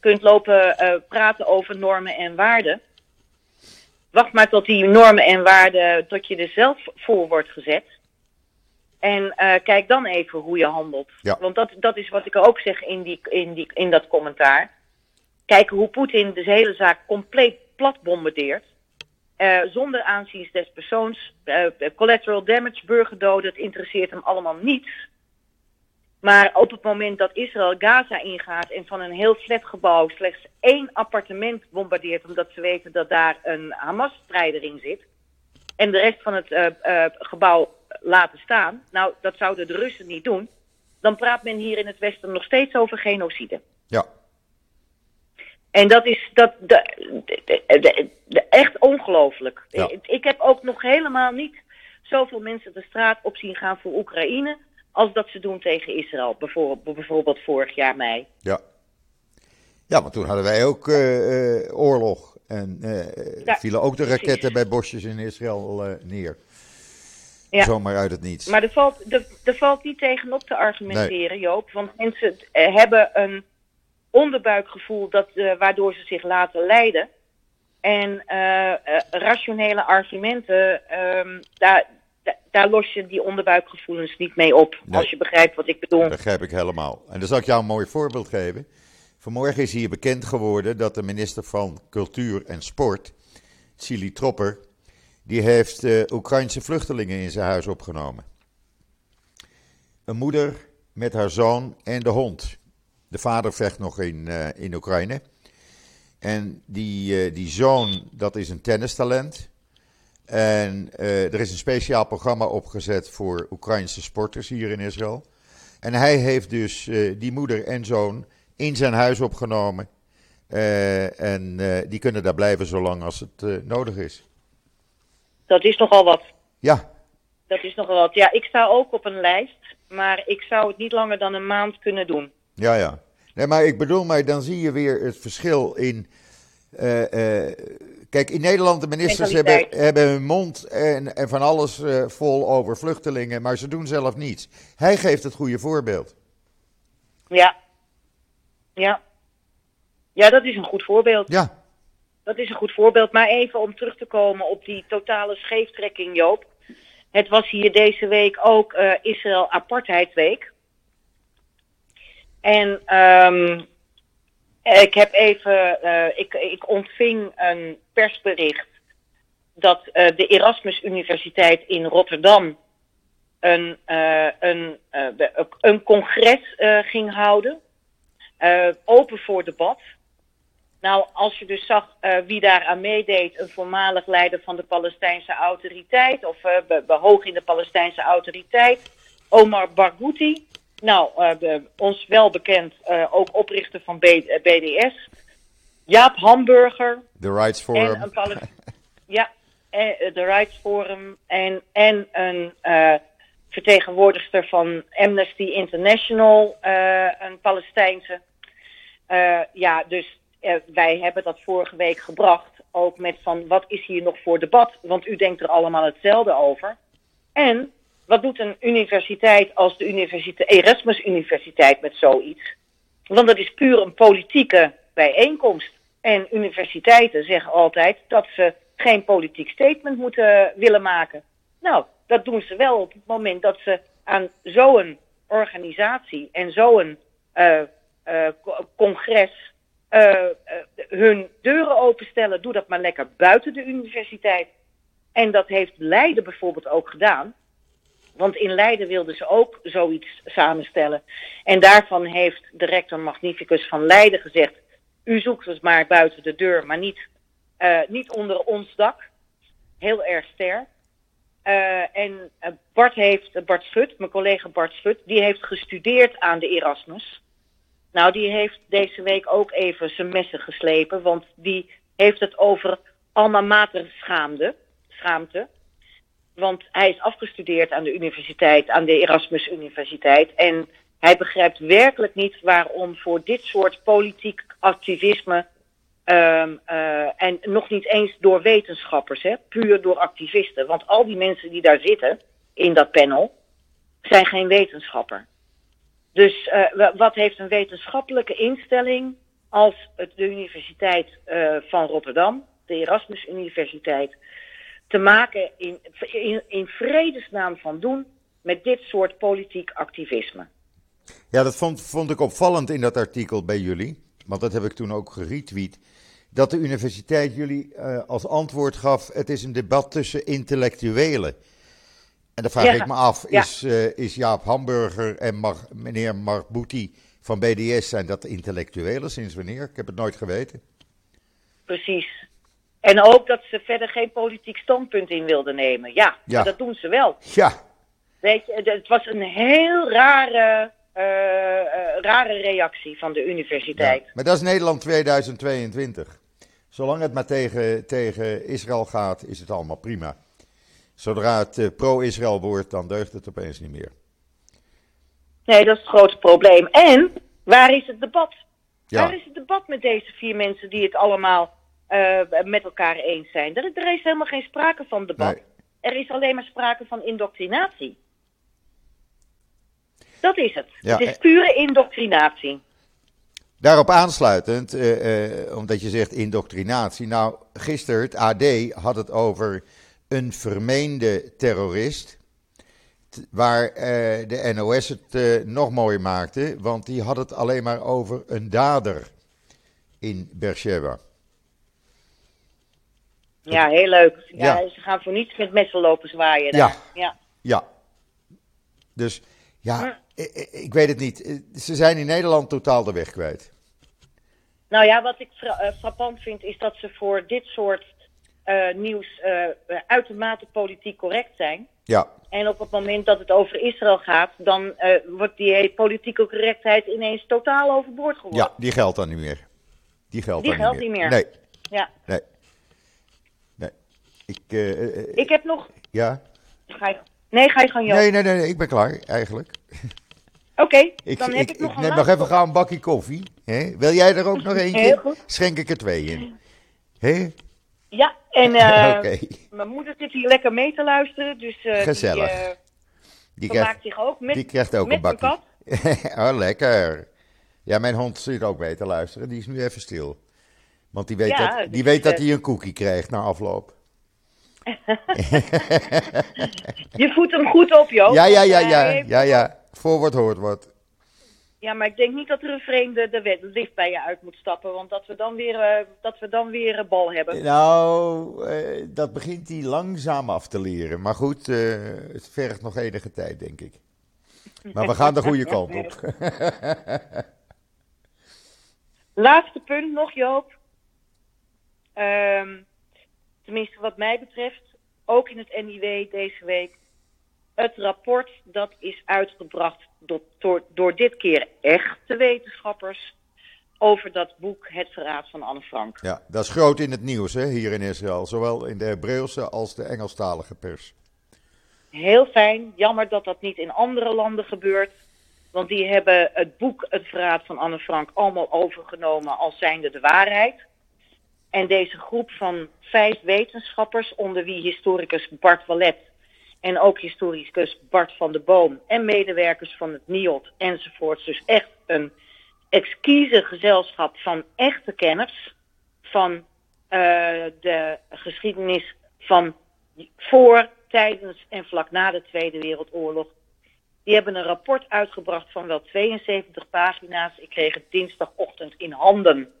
kunt lopen uh, praten over normen en waarden. Wacht maar tot die normen en waarden, tot je er zelf voor wordt gezet. En uh, kijk dan even hoe je handelt. Ja. Want dat, dat is wat ik ook zeg in, die, in, die, in dat commentaar. Kijken hoe Poetin de hele zaak compleet plat bombardeert. Uh, zonder aanzien des persoons. Uh, collateral damage, burgerdoden, het interesseert hem allemaal niets. Maar op het moment dat Israël Gaza ingaat en van een heel flatgebouw slechts één appartement bombardeert, omdat ze weten dat daar een Hamas-strijder in zit, en de rest van het gebouw laten staan, nou, dat zouden de Russen niet doen, dan praat men hier in het Westen nog steeds over genocide. Ja. En dat is dat, de, de, de, de echt ongelooflijk. Ja. Ik, ik heb ook nog helemaal niet zoveel mensen de straat op zien gaan voor Oekraïne als dat ze doen tegen Israël, bijvoorbeeld, bijvoorbeeld vorig jaar mei. Ja. Ja, maar toen hadden wij ook uh, uh, oorlog. En uh, Ja, vielen ook de precies. raketten bij bosjes in Israël eh, neer. Ja. Zomaar uit het niets. Maar er valt, er, er valt niet tegenop te argumenteren, Joop. Want mensen eh, hebben een onderbuikgevoel dat, eh, waardoor ze zich laten leiden. En eh, rationele argumenten, ehm, daar, da- daar los je die onderbuikgevoelens niet mee op. Nee. Als je begrijpt wat ik bedoel. Dat begrijp ik helemaal. En dan zal ik jou een mooi voorbeeld geven. Vanmorgen is hier bekend geworden dat de minister van Cultuur en Sport, Silly Tropper, die heeft eh Oekraïnse vluchtelingen in zijn huis opgenomen. Een moeder met haar zoon en de hond. De vader vecht nog in, eh, in Oekraïne. En die, eh, die zoon, dat is een tennistalent. En er is een speciaal programma opgezet voor Oekraïnse sporters hier in Israël. En hij heeft dus die moeder en zoon in zijn huis opgenomen. En die kunnen daar blijven zolang als het nodig is. Dat is nogal wat. Ja, Dat is nogal wat. Ja, ik sta ook op een lijst. Maar ik zou het niet langer dan een maand kunnen doen. ja, ja. Nee, maar ik bedoel, maar dan zie je weer het verschil in. eh, eh, kijk, in Nederland, de ministers hebben, hebben hun mond en, en van alles eh, vol over vluchtelingen, maar ze doen zelf niets. Hij geeft het goede voorbeeld. Ja. Ja. Ja, dat is een goed voorbeeld. Ja, Dat is een goed voorbeeld. Maar even om terug te komen op die totale scheeftrekking, Joop. Het was hier deze week ook eh, Israël Apartheidweek. En ehm, ik heb even, eh, ik, ik ontving een persbericht dat eh, de Erasmus Universiteit in Rotterdam een, een, een congres ging houden. Open voor debat. Nou, als je dus zag eh, wie daar aan meedeed, een voormalig leider van de Palestijnse autoriteit, of eh, be- be- hoog in de Palestijnse autoriteit, Omar Barghouti. Nou, eh, ons wel bekend, ook oprichter van B- BDS. Jaap Hamburger, de Rights en Forum. een Pales- ja, de Rights Forum en, en een vertegenwoordigster van Amnesty International, een Palestijnse. Ja, dus eh, wij hebben dat vorige week gebracht, ook met van wat is hier nog voor debat, want u denkt er allemaal hetzelfde over. En wat doet een universiteit als de universiteit, Erasmus Universiteit met zoiets? Want dat is puur een politieke bijeenkomst. En universiteiten zeggen altijd dat ze geen politiek statement moeten willen maken. Nou, dat doen ze wel op het moment dat ze aan zo'n organisatie en zo'n eh, eh, co- congres hun deuren openstellen. Doe dat maar lekker buiten de universiteit. En dat heeft Leiden bijvoorbeeld ook gedaan. Want in Leiden wilden ze ook zoiets samenstellen. En daarvan heeft de rector Magnificus van Leiden gezegd: U zoekt het maar buiten de deur, maar niet, uh, niet onder ons dak. Heel erg sterk. Uh, en Bart heeft, Bart Schut, mijn collega Bart Schut, die heeft gestudeerd aan de Erasmus. Nou, die heeft deze week ook even zijn messen geslepen, want die heeft het over alma mater schaamte. Want hij is afgestudeerd aan de universiteit, aan de Erasmus Universiteit. En hij begrijpt werkelijk niet waarom voor dit soort politiek activisme. Um, uh, en nog niet eens door wetenschappers, hè, puur door activisten. Want al die mensen die daar zitten in dat panel zijn geen wetenschapper. Dus uh, wat heeft een wetenschappelijke instelling als de Universiteit uh, van Rotterdam, de Erasmus Universiteit, te maken in, in, vredesnaam van doen met dit soort politiek activisme. Ja, dat vond, vond ik opvallend in dat artikel bij jullie, want dat heb ik toen ook geretweet. Dat de universiteit jullie uh, als antwoord gaf: het is een debat tussen intellectuelen. En dan vraag ja, ik me af: is, uh, is Jaap Hamburger en Mar meneer Mark Boetie van BDS, zijn dat intellectuelen sinds wanneer? Ik heb het nooit geweten. Precies. En ook dat ze verder geen politiek standpunt in wilden nemen. Ja, dat doen ze wel. Ja. Weet je, het was een heel rare, uh, uh, rare reactie van de universiteit. Ja, maar dat is Nederland 2022. Zolang het maar tegen, tegen Israël gaat, is het allemaal prima. Zodra het uh, pro-Israël wordt, dan deugt het opeens niet meer. Nee, dat is het grote probleem. En waar is het debat? Ja. Waar is het debat met deze vier mensen die het allemaal uh, met elkaar eens zijn? Er, er, is helemaal geen sprake van debat. Nee. Er is alleen maar sprake van indoctrinatie. Dat is het. Ja. Het is pure indoctrinatie. Daarop aansluitend, uh, uh, omdat je zegt indoctrinatie. Nou, gisteren, het AD had het over een vermeende terrorist waar uh, de NOS het uh, nog mooier maakte, want die had het alleen maar over een dader in Beersheba. Ja, heel leuk. Ja, ja, Ze gaan voor niets met messen lopen zwaaien. Daar. Ja. ja. Ja. Dus ja, hm. ik, ik, weet het niet. Ze zijn in Nederland totaal de weg kwijt. Nou ja, wat ik fra uh, frappant vind is dat ze voor dit soort nieuws uitermate politiek correct zijn. Ja. En op het moment dat het over Israël gaat, dan wordt die politieke correctheid ineens totaal overboord geworden. Ja, die geldt dan niet meer. Die geldt, die dan geldt niet meer. Nee. Ja. Nee. Nee. Ik, ik heb nog. Ja. Ga je... Nee, ga je gewoon Nee, nee, nee, nee, ik ben klaar eigenlijk. Oké, okay, dan heb ik, ik nog ik neem nog even gauw een bakje koffie. Hè? Wil jij er ook nog eentje? Heel goed. Schenk ik er twee in. Hè? Ja, en okay. mijn moeder zit hier lekker mee te luisteren. Dus, uh, Gezellig. Die, uh, die krijgt, zich ook met, die krijgt ook met een bakje. oh, lekker. Ja, mijn hond zit ook mee te luisteren. Die is nu even stil. Want die weet, ja, dat, die weet dat hij een cookie krijgt na afloop. je voedt hem goed op, joh. Ja, ja, ja, ja. ja, ja. Voorwoord hoort wat. Ja, maar ik denk niet dat er een vreemde de lift bij je uit moet stappen, want dat we dan weer, uh, dat we dan weer een bal hebben. Nou, uh, dat begint hij langzaam af te leren. Maar goed, uh, het vergt nog enige tijd, denk ik. Maar we gaan de goede kant op. Laatste punt nog, Joop. Um, tenminste, wat mij betreft, ook in het NIW deze week. Het rapport dat is uitgebracht door, door, door dit keer echte wetenschappers over dat boek Het Verraad van Anne Frank. Ja, dat is groot in het nieuws hè, hier in Israël, zowel in de Hebreeuwse als de Engelstalige pers. Heel fijn, jammer dat dat niet in andere landen gebeurt. Want die hebben het boek Het Verraad van Anne Frank allemaal overgenomen als zijnde de waarheid. En deze groep van vijf wetenschappers, onder wie historicus Bart Wallet en ook historicus Bart van de Boom en medewerkers van het NIOD enzovoorts. Dus echt een exquise gezelschap van echte kenners van uh, de geschiedenis van voor, tijdens en vlak na de Tweede Wereldoorlog. Die hebben een rapport uitgebracht van wel 72 pagina's. Ik kreeg het dinsdagochtend in handen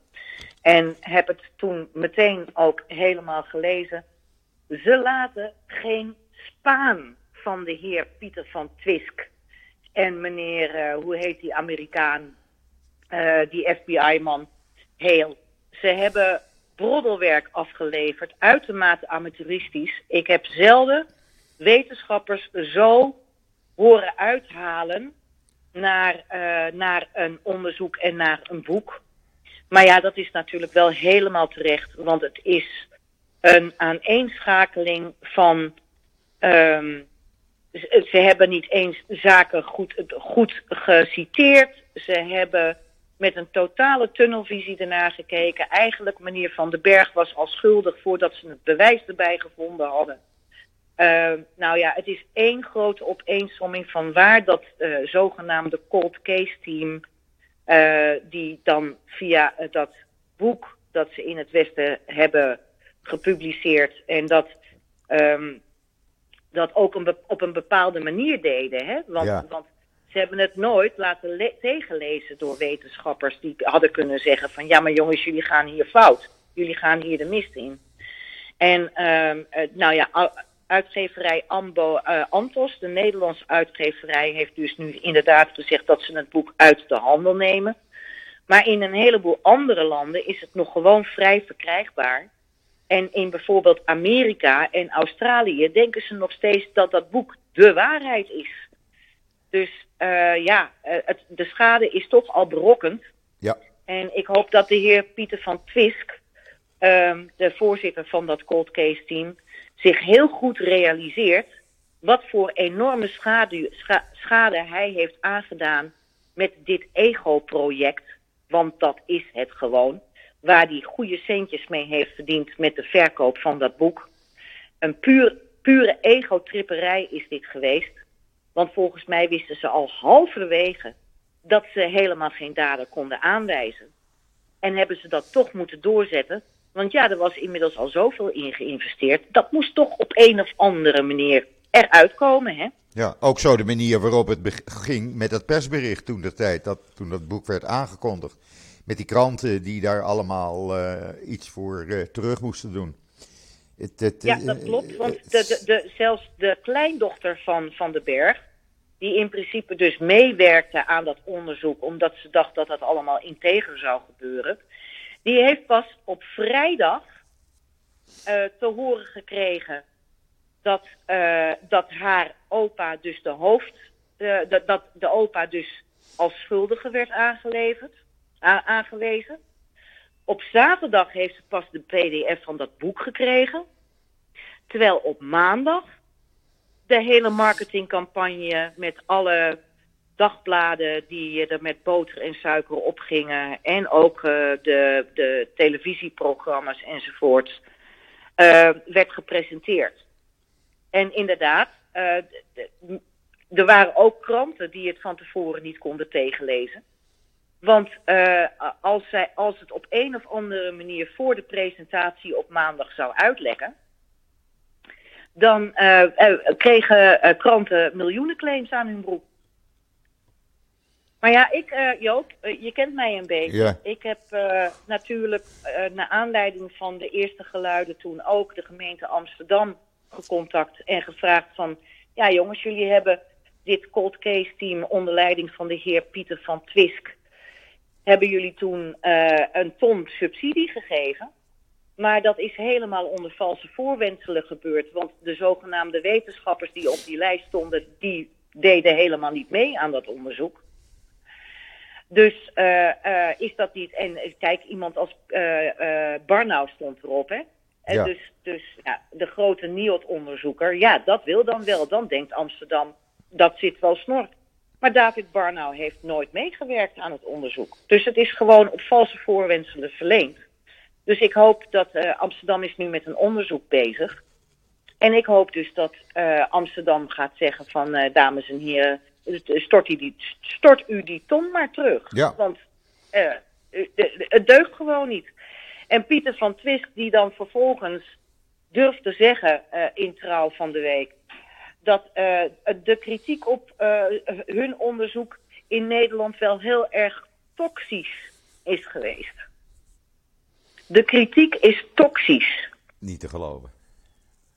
en heb het toen meteen ook helemaal gelezen. Ze laten geen Spaan van de heer Pieter van Twisk en meneer, eh, hoe heet die Amerikaan, eh, die FBI-man, Heel. Ze hebben broddelwerk afgeleverd, uitermate amateuristisch. Ik heb zelden wetenschappers zo horen uithalen naar, eh, naar een onderzoek en naar een boek. Maar ja, dat is natuurlijk wel helemaal terecht, want het is een aaneenschakeling van. Ehm, ze, hebben niet eens zaken goed, goed geciteerd. Ze hebben met een totale tunnelvisie ernaar gekeken. Eigenlijk meneer Van den Berg was al schuldig voordat ze het bewijs erbij gevonden hadden. Uh, nou ja, het is één grote opeensomming van waar dat uh, zogenaamde cold case team, uh, die dan via dat boek dat ze in het Westen hebben gepubliceerd en dat, um, dat ook een op een bepaalde manier deden. Hè? Want, Ja. want ze hebben het nooit laten le- tegenlezen door wetenschappers die hadden kunnen zeggen van ja maar jongens jullie gaan hier fout. Jullie gaan hier de mist in. En um, nou ja, uitgeverij Ambo, uh, Antos, de Nederlandse uitgeverij, heeft dus nu inderdaad gezegd dat ze het boek uit de handel nemen. Maar in een heleboel andere landen is het nog gewoon vrij verkrijgbaar. En in bijvoorbeeld Amerika en Australië denken ze nog steeds dat dat boek de waarheid is. Dus uh, ja, uh, het, de schade is toch al berokkend. Ja. En ik hoop dat de heer Pieter van Twisk, um, de voorzitter van dat cold case team, zich heel goed realiseert wat voor enorme schade, scha, schade hij heeft aangedaan met dit ego-project. Want dat is het gewoon. Waar hij goede centjes mee heeft verdiend met de verkoop van dat boek. Een puur, pure ego-tripperij is dit geweest. Want volgens mij wisten ze al halverwege dat ze helemaal geen dader konden aanwijzen. En hebben ze dat toch moeten doorzetten. Want ja, er was inmiddels al zoveel in geïnvesteerd. Dat moest toch op een of andere manier eruit komen, hè? Ja, ook zo de manier waarop het ging met dat persbericht toen de tijd, dat, toen dat boek werd aangekondigd. Met die kranten die daar allemaal uh, iets voor uh, terug moesten doen. Het, het, ja, dat klopt. Want de, de, de, zelfs de kleindochter van Van den Berg, die in principe dus meewerkte aan dat onderzoek, omdat ze dacht dat dat allemaal integer zou gebeuren, die heeft pas op vrijdag uh, te horen gekregen dat, uh, dat haar opa dus de hoofd, uh, dat, dat de opa dus als schuldige werd aangeleverd, aangewezen. Op zaterdag heeft ze pas de PDF van dat boek gekregen. Terwijl op maandag de hele marketingcampagne met alle dagbladen die er met boter en suiker op gingen. En ook uh, de, de televisieprogramma's enzovoort. Uh, werd gepresenteerd. En inderdaad, uh, er waren ook kranten die het van tevoren niet konden tegenlezen. Want uh, als, zij, als het op een of andere manier voor de presentatie op maandag zou uitlekken, dan uh, uh, kregen kranten miljoenen claims aan hun broek. Maar ja, ik, Joop, je kent mij een beetje. Ja. Ik heb natuurlijk naar aanleiding van de eerste geluiden toen ook de gemeente Amsterdam gecontact en gevraagd van, ja jongens, jullie hebben dit cold case team onder leiding van de heer Pieter van Twisk hebben jullie toen uh, een ton subsidie gegeven. Maar dat is helemaal onder valse voorwenselen gebeurd. Want de zogenaamde wetenschappers die op die lijst stonden, die deden helemaal niet mee aan dat onderzoek. Dus uh, uh, is dat niet. En kijk, iemand als Barnau stond erop, hè? En Ja. dus, dus ja, de grote NIOD-onderzoeker, ja, dat wil dan wel. Dan denkt Amsterdam, dat zit wel snor. Maar David Barnau heeft nooit meegewerkt aan het onderzoek. Dus het is gewoon op valse voorwenselen verleend. Dus ik hoop dat uh, Amsterdam is nu met een onderzoek bezig. En ik hoop dus dat uh, Amsterdam gaat zeggen van uh, dames en heren, stort u, die, stort u die ton maar terug. Ja. Want het deugt gewoon niet. En Pieter van Twisk die dan vervolgens durft te zeggen in Trouw van de Week dat uh, de kritiek op uh, hun onderzoek in Nederland wel heel erg toxisch is geweest. De kritiek is toxisch. Niet te geloven.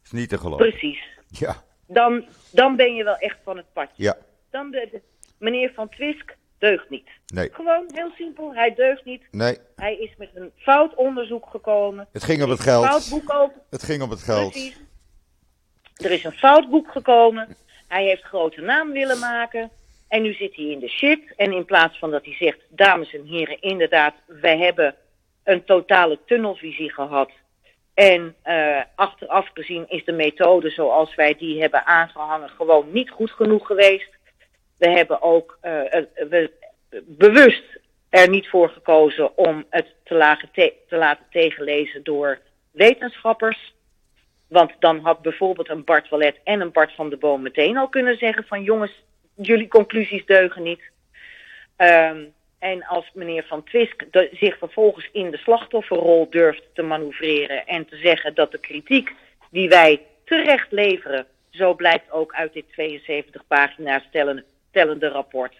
Is niet te geloven. Precies. Ja. dan, dan ben je wel echt van het padje. Ja, Dan de, de- meneer Van Twisk deugt niet. nee, Gewoon heel simpel, hij deugt niet. nee. Hij is met een fout onderzoek gekomen. Het ging om het Een fout geld. boek over. Het ging om het geld. Precies. Er is een fout boek gekomen. Hij heeft grote naam willen maken. En nu zit hij in de shit. En in plaats van dat hij zegt, dames en heren, inderdaad, wij hebben een totale tunnelvisie gehad. En eh, achteraf gezien is de methode zoals wij die hebben aangehangen gewoon niet goed genoeg geweest. We hebben ook eh, we, bewust er niet voor gekozen om het te, te laten tegenlezen door wetenschappers. Want dan had bijvoorbeeld een Bart Wallet en een Bart van de Boom meteen al kunnen zeggen van jongens, jullie conclusies deugen niet. Ehm, en als meneer Van Twisk zich vervolgens in de slachtofferrol durft te manoeuvreren en te zeggen dat de kritiek die wij terecht leveren, zo blijkt ook uit dit 72 pagina's tellende, rapport,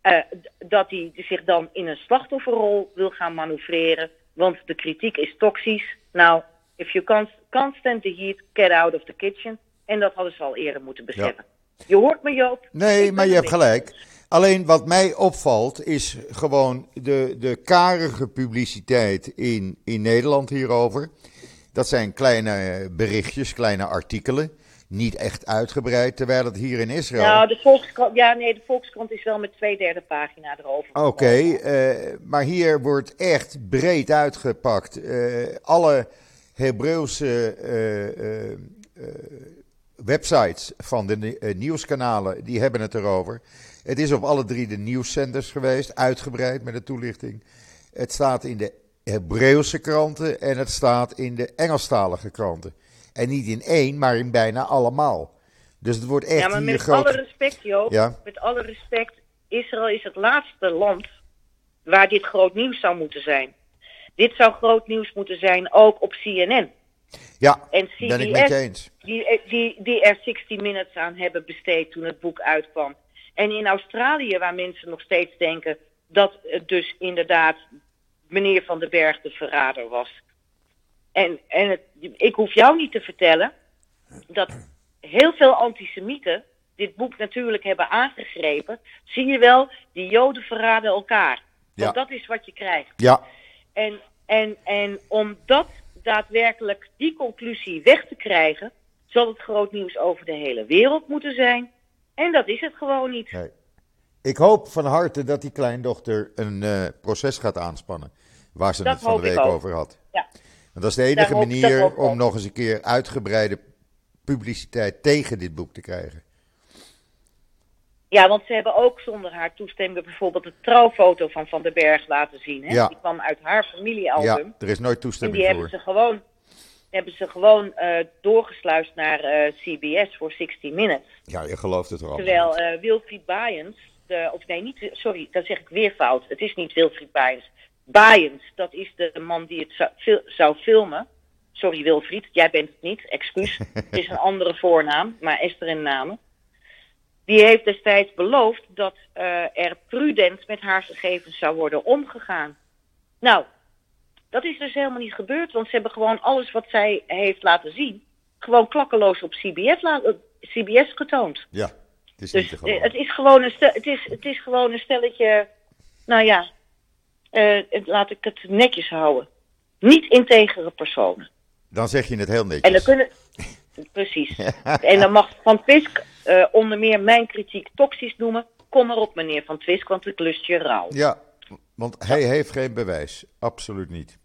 eh, dat hij zich dan in een slachtofferrol wil gaan manoeuvreren, want de kritiek is toxisch. Nou, if you can't, can't stand the heat, get out of the kitchen. En dat hadden ze al eerder moeten beseffen. Je hoort me, Joop. Nee, maar je hebt gelijk. Alleen wat mij opvalt is gewoon de, de karige publiciteit in, in Nederland hierover. Dat zijn kleine berichtjes, kleine artikelen. Niet echt uitgebreid, terwijl het hier in Israël. Nou, de Volkskrant, ja, nee, de Volkskrant is wel met twee derde pagina erover. Oké, eh, maar hier wordt echt breed uitgepakt. Eh, alle Hebreeuwse eh, eh, eh, websites van de ni- nieuwskanalen, die hebben het erover. Het is op alle drie de nieuwszenders geweest, uitgebreid met de toelichting. Het staat in de Hebreeuwse kranten en het staat in de Engelstalige kranten. En niet in één, maar in bijna allemaal. Dus het wordt echt ja, maar met groot. alle respect, Joop, Ja. met alle respect, Israël is het laatste land waar dit groot nieuws zou moeten zijn. Dit zou groot nieuws moeten zijn ook op CNN. Ja, En ben ik met je eens. die, die, die er 60 Minutes aan hebben besteed toen het boek uitkwam. En in Australië, waar mensen nog steeds denken dat het dus inderdaad meneer Van den Berg de verrader was. En, en het, ik hoef jou niet te vertellen dat heel veel antisemieten dit boek natuurlijk hebben aangegrepen. Zie je wel, die Joden verraden elkaar. Want Ja. dat is wat je krijgt. Ja, En, en, en om dat daadwerkelijk, die conclusie weg te krijgen, zal het groot nieuws over de hele wereld moeten zijn. En dat is het gewoon niet. Nee. Ik hoop van harte dat die kleindochter een eh, proces gaat aanspannen. Waar ze Dat het van de week over had. Ja. Want dat is de enige Daar manier om nog eens een keer uitgebreide publiciteit tegen dit boek te krijgen. Ja, want ze hebben ook zonder haar toestemming bijvoorbeeld de trouwfoto van Van den Berg laten zien. Hè? Ja. Die kwam uit haar familiealbum. Ja, er is nooit en toestemming die hebben voor. ze gewoon, hebben ze gewoon eh, doorgesluist naar eh, CBS voor 60 Minutes. Ja, je gelooft het al. Terwijl eh, Wilfried Baaiens, de, of nee, niet, sorry, dat zeg ik weer fout. Het is niet Wilfried Baaiens. Baaiens, dat is de man die het zou, fil- zou filmen. Sorry Wilfried, jij bent het niet, excuus. het is een andere voornaam, maar Esther in namen. Die heeft destijds beloofd dat eh, er prudent met haar gegevens zou worden omgegaan. Nou, dat is dus helemaal niet gebeurd, want ze hebben gewoon alles wat zij heeft laten zien, gewoon klakkeloos op CBS, CBS getoond. Ja, het is niet Dus te eh, het is gewoon een het is, het is gewoon een stelletje, nou ja, eh, laat ik het netjes houden. Niet integere personen. Dan zeg je het heel netjes. En dan kunnen, precies. En dan mag Van Twisk eh, onder meer mijn kritiek toxisch noemen. Kom maar op, meneer Van Twisk, want ik lust je rouw. Ja, want hij heeft geen bewijs. Absoluut niet.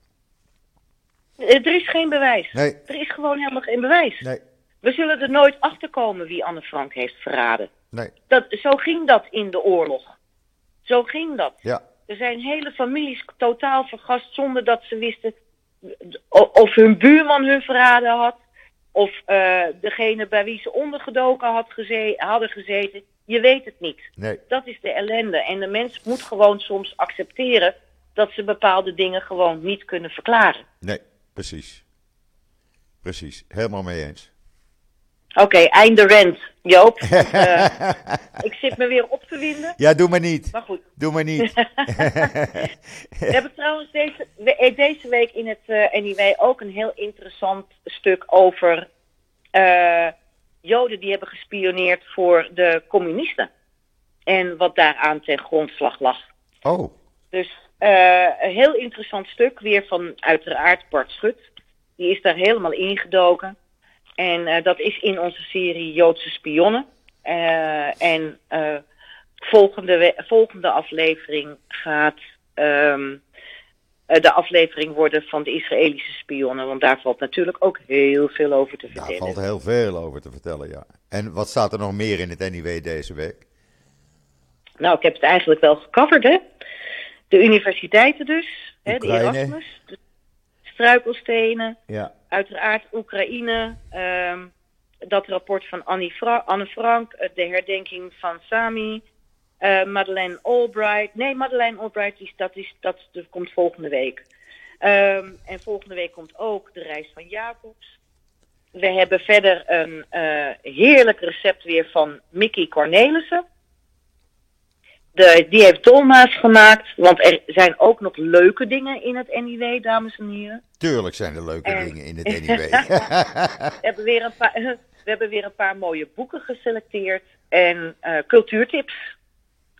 Eh, Er is geen bewijs. Nee, Er is gewoon helemaal geen bewijs. nee, We zullen er nooit achter komen wie Anne Frank heeft verraden. nee. Dat, zo ging dat in de oorlog. Zo ging dat. Ja, Er zijn hele families totaal vergast zonder dat ze wisten of hun buurman hun verraden had. Of eh, degene bij wie ze ondergedoken had geze- hadden gezeten. Je weet het niet. nee. Dat is de ellende. En de mens moet gewoon soms accepteren dat ze bepaalde dingen gewoon niet kunnen verklaren. Nee, precies. Precies, helemaal mee eens. Oké, einde rent, Joop. Eh, ik zit me weer op te winden. Ja, doe maar niet. Maar goed. Doe maar niet. We hebben trouwens deze, we- deze week in het eh NIW ook een heel interessant stuk over eh, Joden die hebben gespioneerd voor de communisten. En wat daaraan ten grondslag lag. Oh, Dus eh, een heel interessant stuk, weer van uiteraard Bart Schut. Die is daar helemaal ingedoken. En eh, dat is in onze serie Joodse Spionnen. Eh, en eh, volgende, volgende aflevering gaat ehm, eh, de aflevering worden van de Israëlische spionnen. Want daar valt natuurlijk ook heel veel over te daar vertellen. valt heel veel over te vertellen, ja. En wat staat er nog meer in het NIW deze week? Nou, ik heb het eigenlijk wel gecoverd, hè. De universiteiten dus, hè, de. Erasmus, de struikelstenen, Ja. Uiteraard Oekraïne, ehm, dat rapport van Anne Frank, eh, de herdenking van Sami, eh, Madeleine Albright. Nee, Madeleine Albright, is- dat, is, dat komt volgende week. Ehm, en volgende week komt ook de reis van Jacobs. We hebben verder een eh, heerlijk recept weer van Mickey Cornelissen. De, die heeft dolma's gemaakt, want er zijn ook nog leuke dingen in het NIW, dames en heren. Tuurlijk zijn er leuke En- dingen in het NIW. We hebben weer een paar, we hebben weer een paar mooie boeken geselecteerd en eh, cultuurtips.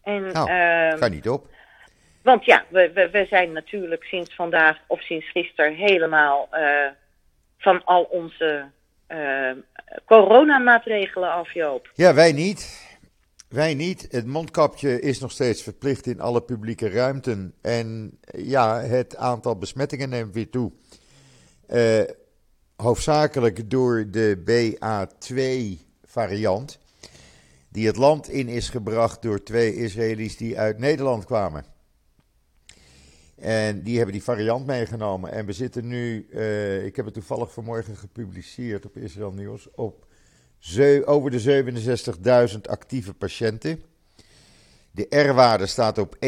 En, nou, ehm, ga niet op. want ja, we, we, we zijn natuurlijk sinds vandaag of sinds gisteren helemaal eh, van al onze eh, coronamaatregelen af, Joop. Ja, wij niet. Wij niet. Het mondkapje is nog steeds verplicht in alle publieke ruimten. En ja, het aantal besmettingen neemt weer toe. Eh, hoofdzakelijk door de BA2-variant. Die het land in is gebracht door twee Israëli's die uit Nederland kwamen. En die hebben die variant meegenomen. En we zitten nu, eh, ik heb het toevallig vanmorgen gepubliceerd op Israël Nieuws, op over de 67.000 actieve patiënten. De R-waarde staat op 1,42.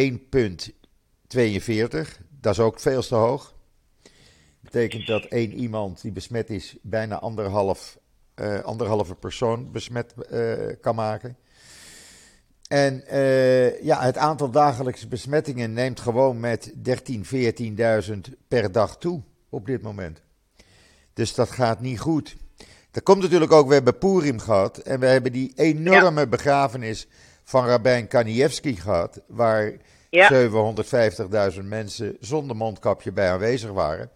Dat is ook veel te hoog. Betekent dat één iemand die besmet is, bijna anderhalf, eh, anderhalve persoon besmet eh, kan maken. En eh, ja, het aantal dagelijkse besmettingen neemt gewoon met 13.000, 14.000 per dag toe op dit moment. Dus dat gaat niet goed. Er komt natuurlijk ook, we hebben Purim gehad en we hebben die enorme begrafenis van Rabijn Kanievski gehad, waar Ja. 750.000 mensen zonder mondkapje bij aanwezig waren.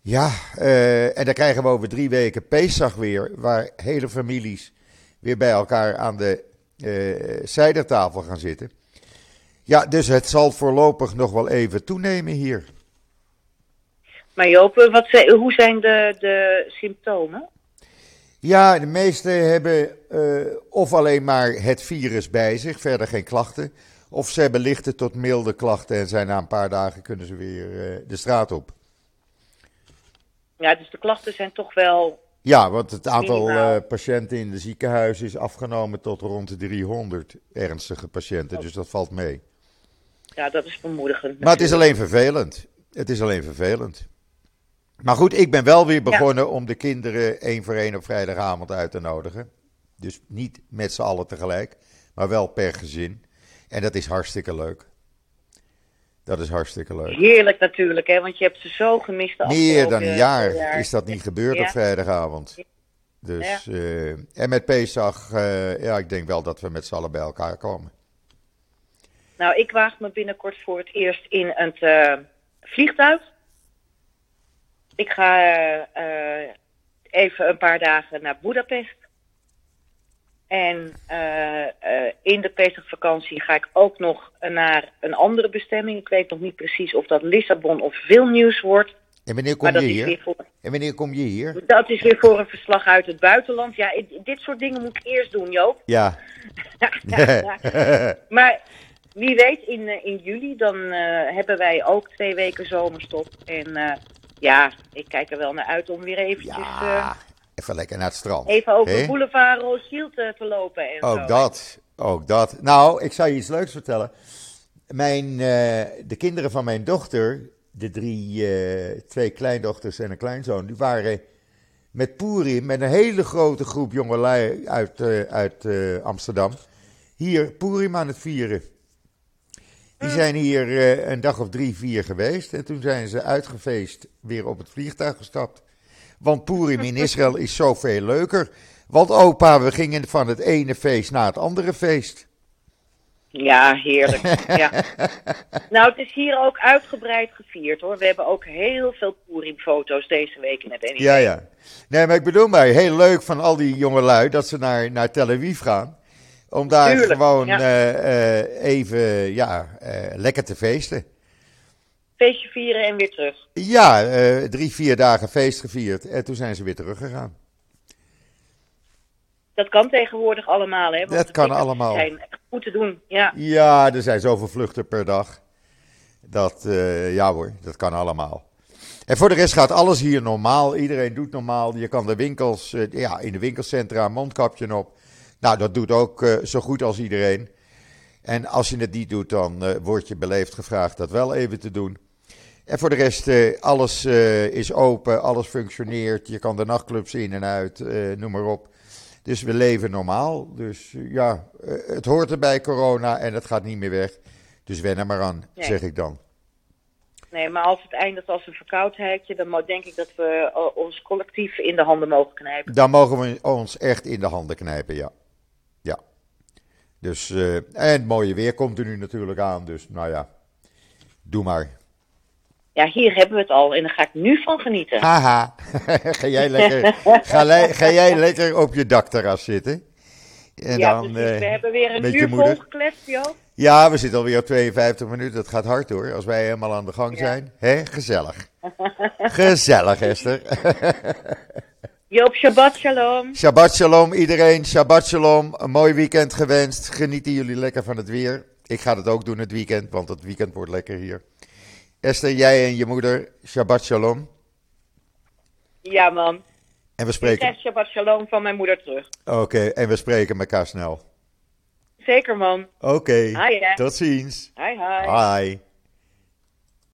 Ja, eh, en dan krijgen we over drie weken Pesach weer, waar hele families weer bij elkaar aan de eh zijdertafel gaan zitten. Ja, dus het zal voorlopig nog wel even toenemen hier. Maar Joop, wat, zijn- hoe zijn de, de symptomen? Ja, de meesten hebben eh, of alleen maar het virus bij zich, verder geen klachten. Of ze hebben lichte tot milde klachten en zijn na een paar dagen kunnen ze weer eh, de straat op. Ja, dus de klachten zijn toch wel Ja, want het aantal eh, patiënten in de ziekenhuizen is afgenomen tot rond de 300 ernstige patiënten, dus dat valt mee. Ja, dat is bemoedigend. Maar het is alleen vervelend. Het is alleen vervelend. Maar goed, ik ben wel weer begonnen om de kinderen één voor één op vrijdagavond uit te nodigen. Dus niet met z'n allen tegelijk, maar wel per gezin. En dat is hartstikke leuk. Dat is hartstikke leuk. Heerlijk natuurlijk, hè, want je hebt ze zo gemist de Meer dan een jaar jaar. is dat niet gebeurd Ja. op vrijdagavond. Dus, eh, en met Pesach, eh, ja, ik denk wel dat we met z'n allen bij elkaar komen. Nou, ik waag me binnenkort voor het eerst in het eh, vliegtuig. Ik ga eh, eh, even een paar dagen naar Budapest. En eh, in de Pesachvakantie ga ik ook nog naar een andere bestemming. Ik weet nog niet precies of dat Lissabon of Vilnius wordt. En wanneer kom je hier? voor, En wanneer kom je hier? dat is weer voor een verslag uit het buitenland. Ja, dit soort dingen moet ik eerst doen, Joop. Ja. Maar wie weet, in, in juli dan hebben wij ook twee weken zomerstop. En ja, ik kijk er wel naar uit om weer eventjes eh, Ja, even lekker naar het strand. even over Hè? Boulevard Rooshiel te, te lopen. En Ook zo. dat, ook dat. Nou, ik zal je iets leuks vertellen. Mijn, eh, de kinderen van mijn dochter, de drie, eh, twee kleindochters en een kleinzoon, die waren met Purim, met een hele grote groep jongelui uit, eh, uit eh, Amsterdam, hier Purim aan het vieren. Die zijn hier eh, een dag of drie, vier geweest en toen zijn ze uitgefeest weer op het vliegtuig gestapt. Want Purim in Israël is zoveel leuker. Want opa, we gingen van het ene feest naar het andere feest. Ja, heerlijk. ja. Nou, het is hier ook uitgebreid gevierd hoor. We hebben ook heel veel Purim-foto's deze week in het NIV. Ja, ja. Nee, maar ik bedoel maar, heel leuk van al die jongelui dat ze naar, naar Tel Aviv gaan. Om daar Tuurlijk, gewoon ja. eh, eh, even ja, eh, lekker te feesten. Feestje vieren en weer terug. Ja, drie, vier dagen feest gevierd. En toen zijn ze weer teruggegaan. Dat kan tegenwoordig allemaal, hè? want Dat kan allemaal. zijn echt goed te doen, ja. Ja, er zijn zoveel vluchten per dag. Dat, ja hoor, dat kan allemaal. En voor de rest gaat alles hier normaal. Iedereen doet normaal. Je kan de winkels, ja, in de winkelcentra mondkapje op. Nou, dat doet ook eh, zo goed als iedereen. En als je het niet doet, dan eh, word je beleefd gevraagd dat wel even te doen. En voor de rest, eh, alles is open, alles functioneert. Je kan de nachtclubs in en uit, noem maar op. Dus we leven normaal. Dus ja, het hoort erbij corona en het gaat niet meer weg. Dus wen er maar aan, Nee. zeg ik dan. Nee, maar als het eindigt als een verkoudheidje, dan denk ik dat we ons collectief in de handen mogen knijpen. Dan mogen we ons echt in de handen knijpen, ja. Ja. Dus, eh, en het mooie weer komt er nu natuurlijk aan. Dus nou ja, doe maar. Ja, hier hebben we het al en daar ga ik nu van genieten. Haha, ga, jij lekker, ga, jij lekker op je dakterras zitten? En ja, dan, precies. eh, we hebben weer een uur moeder. volgekletst, joh. Ja, we zitten alweer op 52 minuten. Dat gaat hard hoor, als wij helemaal aan de gang Ja. zijn. Hè, gezellig. gezellig, Esther. Joop, Shabbat Shalom. Shabbat shalom iedereen, Shabbat shalom. Een mooi weekend gewenst. Genieten jullie lekker van het weer. Ik ga het ook doen het weekend, want het weekend wordt lekker hier. Esther, jij en je moeder, Shabbat shalom. Ja, man. En we Ik spreken, krijg Shabbat Shalom van mijn moeder terug. oké, en we spreken elkaar snel. Zeker, man. Oké, tot ziens. Hi, hi. Hi.